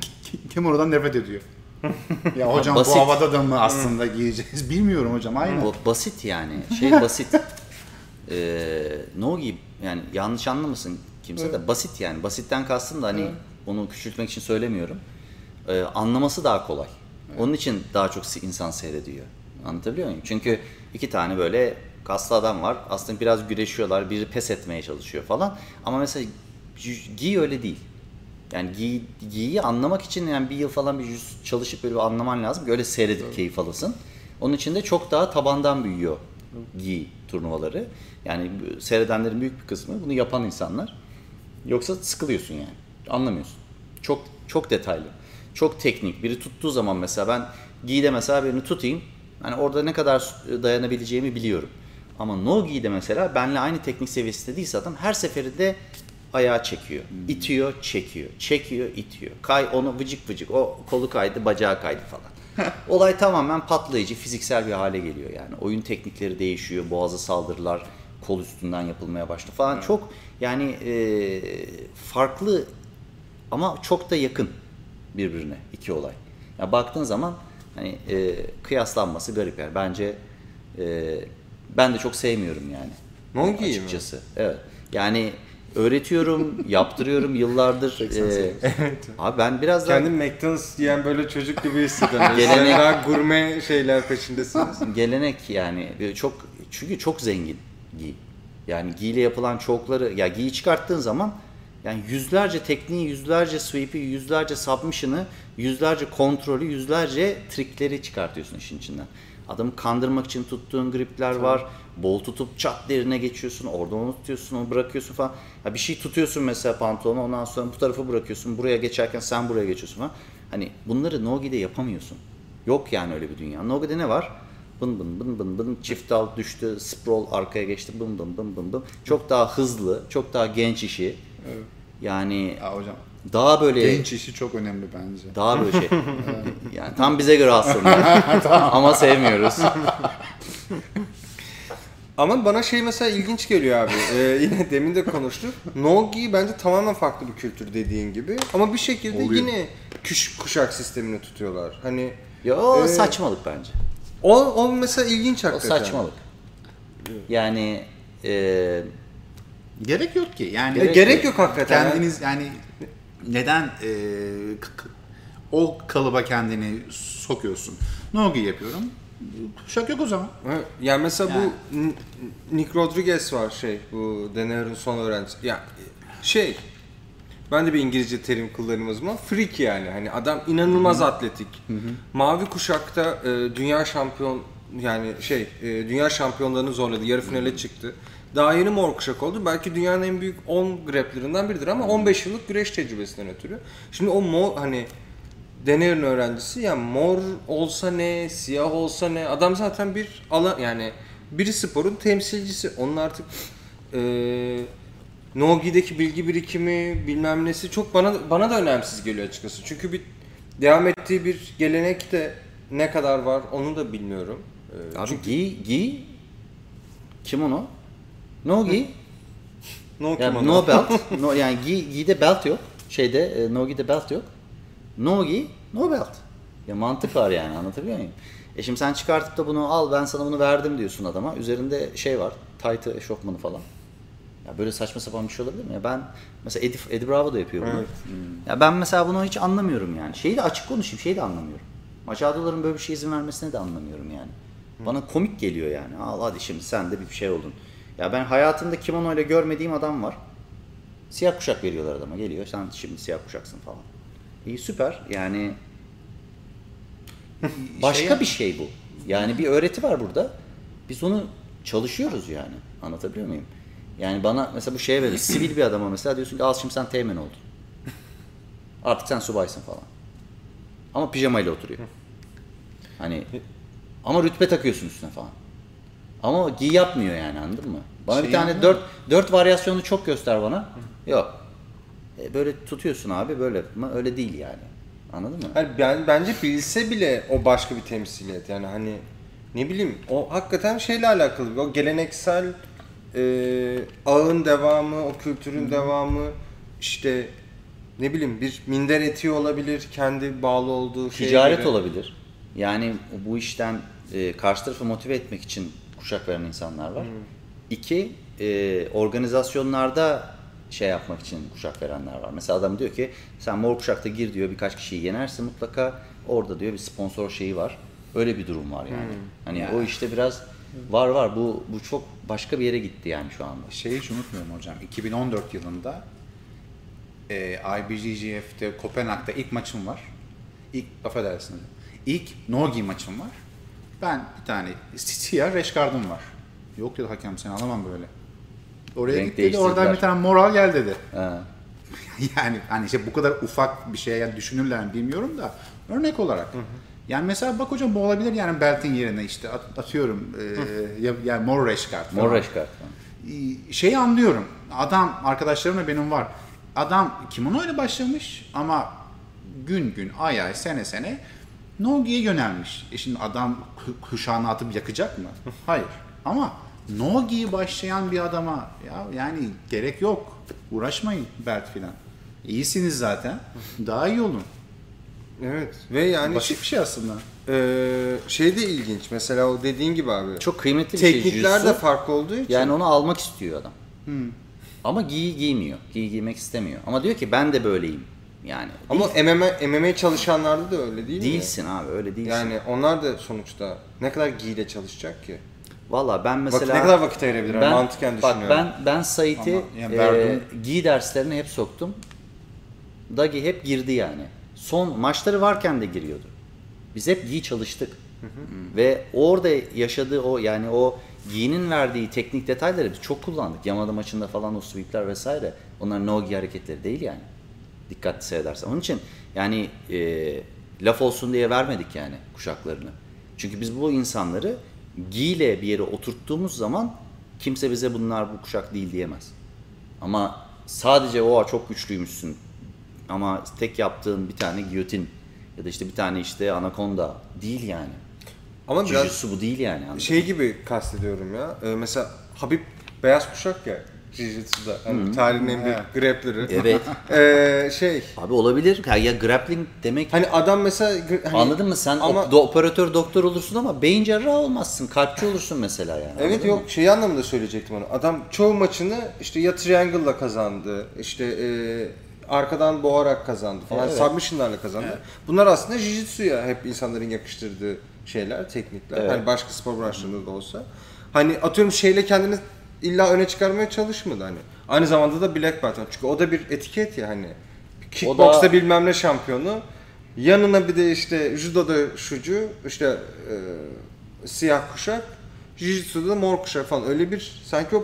kimonodan nefret ediyor. ya hocam Basit. bu havada da mı aslında giyeceğiz? Bilmiyorum hocam aynen. Bu basit yani. Şey basit. Ee, Nogi yani yanlış anlamasın kimse de basit yani. Basitten kastım da hani onu küçültmek için söylemiyorum. Ee, anlaması daha kolay. Onun için daha çok insan seyrediyor. Anlatabiliyor muyum? Çünkü iki tane böyle kaslı adam var. Aslında biraz güreşiyorlar. Biri pes etmeye çalışıyor falan. Ama mesela gi öyle değil. Yani gi, giyi anlamak için yani bir yıl falan bir çalışıp böyle bir anlaman lazım ki öyle seyredip keyif alasın. Onun için de çok daha tabandan büyüyor gi turnuvaları. Yani seyredenlerin büyük bir kısmı bunu yapan insanlar. Yoksa sıkılıyorsun yani. Anlamıyorsun. Çok çok detaylı. Çok teknik. Biri tuttuğu zaman mesela ben gi'de mesela birini tutayım. Hani orada ne kadar dayanabileceğimi biliyorum. Ama no gi'de mesela benle aynı teknik seviyesinde değilse adam her seferinde ayağı çekiyor. itiyor, çekiyor. Çekiyor, itiyor. Kay onu vıcık vıcık. O kolu kaydı, bacağı kaydı falan. Olay tamamen patlayıcı, fiziksel bir hale geliyor yani. Oyun teknikleri değişiyor. Boğazı saldırılar kol üstünden yapılmaya başladı falan. Çok yani e, farklı ama çok da yakın birbirine iki olay. Ya baktığın zaman hani e, kıyaslanması garip yani. Bence e, ben de çok sevmiyorum yani. Mi? açıkçası. Evet. Yani öğretiyorum, yaptırıyorum yıllardır. Ee, abi ben biraz daha Kendim McDonald's yiyen böyle çocuk gibi hissediyorum. Gelenek- Gelenek... daha gurme şeyler peşindesiniz. gelenek yani Böyle çok çünkü çok zengin giy. Yani giy ile yapılan çokları ya giyi çıkarttığın zaman yani yüzlerce tekniği, yüzlerce sweep'i, yüzlerce submission'ı, yüzlerce kontrolü, yüzlerce trikleri çıkartıyorsun işin içinden. Adamı kandırmak için tuttuğun gripler var. Bol tutup çat derine geçiyorsun. Orada onu tutuyorsun, onu bırakıyorsun falan. Ya bir şey tutuyorsun mesela pantolonu ondan sonra bu tarafı bırakıyorsun. Buraya geçerken sen buraya geçiyorsun falan. Hani bunları Nogi'de yapamıyorsun. Yok yani öyle bir dünya. Nogi'de ne var? Bın bın bın bın bın çift dal düştü, sprawl arkaya geçti bın bın bın bın bın. Çok daha hızlı, çok daha genç işi. Yani Ya hocam daha böyle genç işi çok önemli bence. daha böyle şey. yani tam bize göre aslında. Ama sevmiyoruz. Ama bana şey mesela ilginç geliyor abi. Ee, yine demin de konuştuk. Nogi bence tamamen farklı bir kültür dediğin gibi. Ama bir şekilde Oluyor. yine küş, kuşak sistemini tutuyorlar. Hani Ya o Ee, saçmalık bence. o, o mesela ilginç O hakikaten. saçmalık. Yani e, Gerek yok ki. Yani Ya gerek yok hakikaten. Kendiniz yani neden e, o kalıba kendini sokuyorsun? Nogi yapıyorum. Şok yok o zaman. Evet, Yani mesela Yani. bu Nick Rodriguez var şey bu Deneur'un son öğrencisi. Ya şey ben de bir İngilizce terim kullanımız ama freak yani. Hani adam inanılmaz atletik. Mavi kuşakta e, dünya şampiyon yani şey e, dünya şampiyonlarını zorladı. Yarı finale çıktı. Daha yeni mor kuşak oldu. Belki dünyanın en büyük 10 grapplerinden biridir ama 15 yıllık güreş tecrübesinden ötürü. Şimdi o mor hani Deneur'un öğrencisi ya mor olsa ne, siyah olsa ne adam zaten bir alan yani bir sporun temsilcisi. Onun artık eee Nogi'deki bilgi birikimi bilmem nesi çok bana bana da önemsiz geliyor açıkçası. Çünkü bir devam ettiği bir gelenek de ne kadar var onu da bilmiyorum. Eee, abi giy, giy kim onu? No giy. no Yani kimono. no belt. No, yani giy, giyde belt yok. Şeyde e, no giyde belt yok. No giy, no belt. Ya mantık var yani anlatabiliyor muyum? E şimdi sen çıkartıp da bunu al ben sana bunu verdim diyorsun adama. Üzerinde şey var. Taytı, eşofmanı falan. Ya böyle saçma sapan bir şey olabilir mi? Ya ben mesela Eddie, Eddie Bravo da yapıyor bunu. Evet. Ya ben mesela bunu hiç anlamıyorum yani. Şeyi de açık konuşayım, şeyi de anlamıyorum. Machado'ların böyle bir şey izin vermesine de anlamıyorum yani. Bana komik geliyor yani. Al hadi şimdi sen de bir şey oldun. Ya ben hayatımda kimono ile görmediğim adam var. Siyah kuşak veriyorlar adama. Geliyor sen şimdi siyah kuşaksın falan. İyi süper. Yani başka Şey- bir şey bu. Yani bir öğreti var burada. Biz onu çalışıyoruz yani. Anlatabiliyor muyum? Yani bana mesela bu şeye verir. Sivil bir adama mesela diyorsun ki al şimdi sen teğmen oldun. Artık sen subaysın falan. Ama pijamayla oturuyor. Hani ama rütbe takıyorsun üstüne falan. Ama giy yapmıyor yani anladın mı? Bana bir Şey tane yapmıyor dört, dört varyasyonu çok göster bana. Yok. E, böyle tutuyorsun abi böyle ama öyle değil yani. Anladın mı? Hani ben bence bilse bile o başka bir temsiliyet. Yani hani ne bileyim o hakikaten şeyle alakalı. O geleneksel e, ağın devamı, o kültürün devamı işte ne bileyim bir minder etiği olabilir kendi bağlı olduğu Ticaret göre. olabilir. Yani bu işten e, karşı tarafı motive etmek için kuşak veren insanlar var. İki, e, organizasyonlarda şey yapmak için kuşak verenler var. Mesela adam diyor ki sen mor kuşakta gir diyor birkaç kişiyi yenersin mutlaka. Orada diyor bir sponsor şeyi var. Öyle bir durum var yani. Hani Ya. o işte biraz var var bu bu çok başka bir yere gitti yani şu anda. Şeyi hiç unutmuyorum hocam. 2014 yılında e, IBJJF'de Kopenhag'da ilk maçım var. İlk, affedersiniz. İlk Nogi maçım var. Ben bir tane siyah reşkardım var. Yok dedi hakem sen alamam böyle. Oraya Renk git dedi oradan bir tane moral gel dedi. Ha. yani hani işte bu kadar ufak bir şeye yani düşünürler mi bilmiyorum da örnek olarak. Yani mesela bak hocam bu olabilir yani beltin yerine işte at- atıyorum e, ya- yani mor reşkart falan. Mor reşkart falan. şeyi anlıyorum. Adam arkadaşlarım da benim var. Adam kimono ile başlamış ama gün gün ay ay sene sene Nogi'ye yönelmiş. E şimdi adam ku- kuşağını atıp yakacak mı? Hayır. Ama Nogi'yi başlayan bir adama ya yani gerek yok. Uğraşmayın belt filan. İyisiniz zaten. Daha iyi olun. Evet ve yani Basit bir şey aslında. e, şey de ilginç. Mesela o dediğin gibi abi. Çok kıymetli bir şey. teknikler de farklı olduğu için. Yani onu almak istiyor adam. Ama giy giymiyor. Giy giymek istemiyor. Ama diyor ki ben de böyleyim. Yani ama değil- MMA, MMA çalışanlarda da öyle değil mi? değilsin abi öyle değilsin. Yani onlar da sonuçta ne kadar giyle çalışacak ki? Valla ben Vakit, mesela ne kadar vakit ayırabilir? ben, mantıken bak düşünüyorum. ben ben Sait'i yani e, giy derslerine hep soktum. Dagi hep girdi yani. Son maçları varken de giriyordu. Biz hep giy çalıştık. Ve orada yaşadığı o yani o giyinin verdiği teknik detayları biz çok kullandık. Yamada maçında falan o sweepler vesaire. Onlar no gi hareketleri değil yani. Dikkatli seyredersen. Onun için yani e, laf olsun diye vermedik yani kuşaklarını. Çünkü biz bu insanları giyle bir yere oturttuğumuz zaman kimse bize bunlar bu kuşak değil diyemez. Ama sadece o çok güçlüymüşsün ama tek yaptığın bir tane giyotin ya da işte bir tane işte anakonda değil yani. Ama biraz Jujutsu bu değil yani. anladın şey gibi kastediyorum ya. Ee, mesela Habib beyaz kuşak ya. Jiu-Jitsu'da. Hani tarihin en büyük grappler'ı. Evet. Ee, şey Abi olabilir. Ya, ya grappling demek hani adam mesela hani, Anladın mı? Sen ama op- operatör doktor olursun ama beyin cerrahı olmazsın. Kalpçi olursun mesela yani. Evet yok mı? şey anlamında söyleyecektim onu. Adam çoğu maçını işte ya triangle'la kazandı. işte e, arkadan boğarak kazandı falan. Evet. Submission'larla kazandı. Bunlar aslında jiu-jitsu'ya hep insanların yakıştırdığı şeyler, teknikler. Evet. Hani başka spor branşlarında da olsa. Hani atıyorum şeyle kendini illa öne çıkarmaya çalışmadı hani. Aynı zamanda da black belt. Çünkü o da bir etiket ya hani. Kickbox'ta da- bilmem ne şampiyonu. Yanına bir de işte judoda şucu, işte e, siyah kuşak, jiu-jitsu'da da mor kuşak falan. Öyle bir sanki o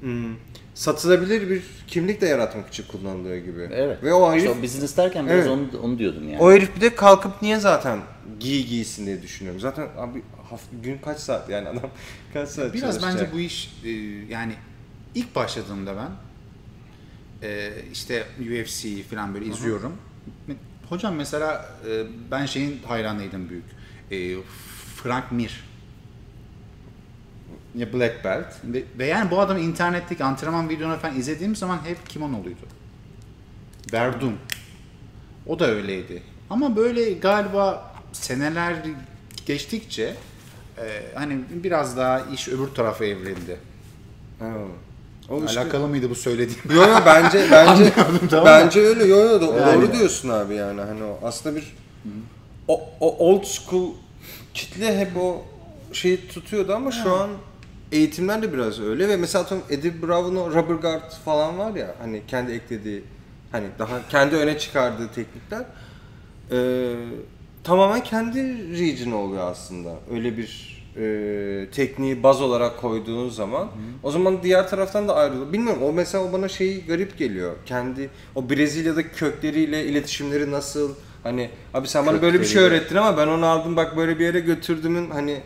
hmm, satılabilir bir kimlik de yaratmak için kullanılıyor gibi. Evet. Ve o herif, İşte o business derken biraz Evet. onu, onu diyordum yani. o herif bir de kalkıp niye zaten giy giysin diye düşünüyorum. Zaten abi hafta, gün kaç saat yani adam kaç saat Biraz çalışacak? bence bu iş e, yani ilk başladığımda ben e, işte UFC falan böyle izliyorum. Hocam mesela e, ben şeyin hayranıydım büyük. E, Frank Mir. Ya Black Belt. Ve, ve yani bu adamı internetteki antrenman videolarını falan izlediğim zaman hep kimonoluydu. Verdun. O da öyleydi. Ama böyle galiba seneler geçtikçe e, hani biraz daha iş öbür tarafa evrildi. Ha. O işte- Alakalı mıydı bu söylediğim? Yo yo bence bence tamam bence öyle yo yo do- Yani. doğru diyorsun abi yani hani o aslında bir o, o old school kitle hep o şeyi tutuyordu ama şu an eğitimler de biraz öyle ve mesela atıyorum Eddie Bravo'nun Rubber Guard falan var ya hani kendi eklediği hani daha kendi öne çıkardığı teknikler e, tamamen kendi region oluyor aslında. Öyle bir e, tekniği baz olarak koyduğun zaman o zaman diğer taraftan da ayrılıyor. Bilmiyorum o mesela o bana şey garip geliyor. Kendi o Brezilya'daki kökleriyle iletişimleri nasıl hani abi sen bana böyle bir şey öğrettin ama ben onu aldım bak böyle bir yere götürdümün hani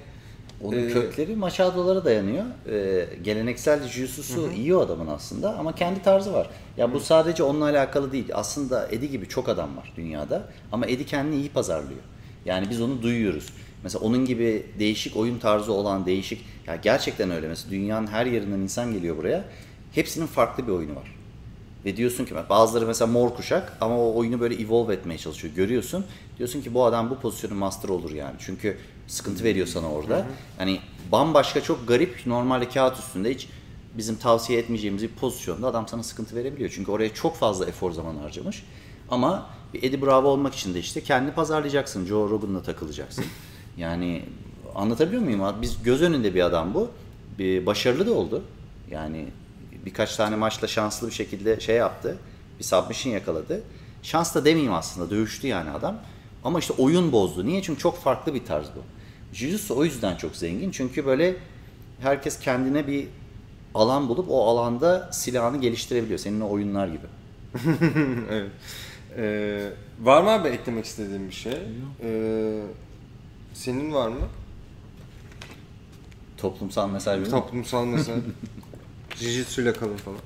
Onun Ee, kökleri Machado'lara dayanıyor. Ee, geleneksel jiu-jitsu'su iyi o adamın aslında ama kendi tarzı var. Ya bu sadece onunla alakalı değil. Aslında Eddie gibi çok adam var dünyada ama Eddie kendini iyi pazarlıyor. Yani biz onu duyuyoruz. Mesela onun gibi değişik oyun tarzı olan değişik ya gerçekten öyle mesela dünyanın her yerinden insan geliyor buraya. Hepsinin farklı bir oyunu var. Ve diyorsun ki bazıları mesela mor kuşak ama o oyunu böyle evolve etmeye çalışıyor. Görüyorsun. Diyorsun ki bu adam bu pozisyonun master olur yani. Çünkü sıkıntı veriyor sana orada. Hani bambaşka çok garip normalde kağıt üstünde hiç bizim tavsiye etmeyeceğimiz bir pozisyonda adam sana sıkıntı verebiliyor. Çünkü oraya çok fazla efor zaman harcamış. Ama bir Eddie Bravo olmak için de işte kendi pazarlayacaksın. Joe Rogan'la takılacaksın. Yani anlatabiliyor muyum? Biz göz önünde bir adam bu. Bir başarılı da oldu. Yani birkaç tane maçla şanslı bir şekilde şey yaptı. Bir submission yakaladı. Şans da demeyeyim aslında. Dövüştü yani adam. Ama işte oyun bozdu. Niye? Çünkü çok farklı bir tarz bu. Jiu-Jitsu o yüzden çok zengin. Çünkü böyle herkes kendine bir alan bulup o alanda silahını geliştirebiliyor. Senin o oyunlar gibi. evet. Ee, var mı abi eklemek istediğin bir şey? Ee, senin var mı? Toplumsal mesaj. Toplumsal mesela Jiu-Jitsu ile kalın falan.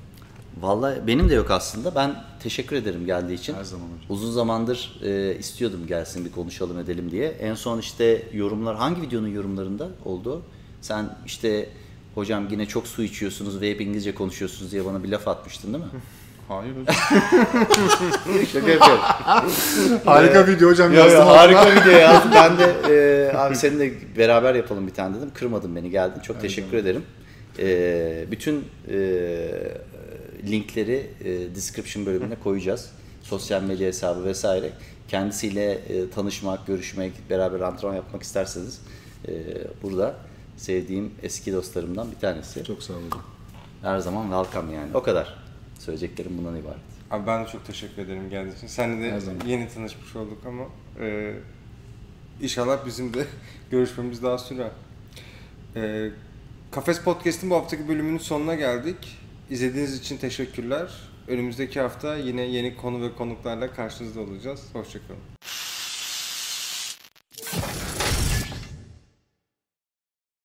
Vallahi benim de yok aslında. Ben teşekkür ederim geldiği için. Her zaman hocam. Uzun zamandır e, istiyordum gelsin bir konuşalım edelim diye. En son işte yorumlar hangi videonun yorumlarında oldu? Sen işte hocam yine çok su içiyorsunuz ve hep İngilizce konuşuyorsunuz diye bana bir laf atmıştın değil mi? Hayır hocam. Şaka yapıyorum. Harika video hocam yo, yazdım. harika video yazdım. Ben de e, abi seninle beraber yapalım bir tane dedim. Kırmadın beni geldin. Çok teşekkür ederim. E, bütün e, linkleri e, description bölümüne koyacağız. Sosyal medya hesabı vesaire. Kendisiyle e, tanışmak, görüşmek, beraber antrenman yapmak isterseniz e, burada sevdiğim eski dostlarımdan bir tanesi. Çok sağ olun. Her zaman welcome yani. O kadar. Söyleyeceklerim bundan ibaret. Abi ben de çok teşekkür ederim geldiğin için. Seninle Her de yeni tanışmış olduk ama e, inşallah bizim de görüşmemiz daha sürer. E, Kafes Podcast'in bu haftaki bölümünün sonuna geldik. İzlediğiniz için teşekkürler. Önümüzdeki hafta yine yeni konu ve konuklarla karşınızda olacağız. Hoşçakalın.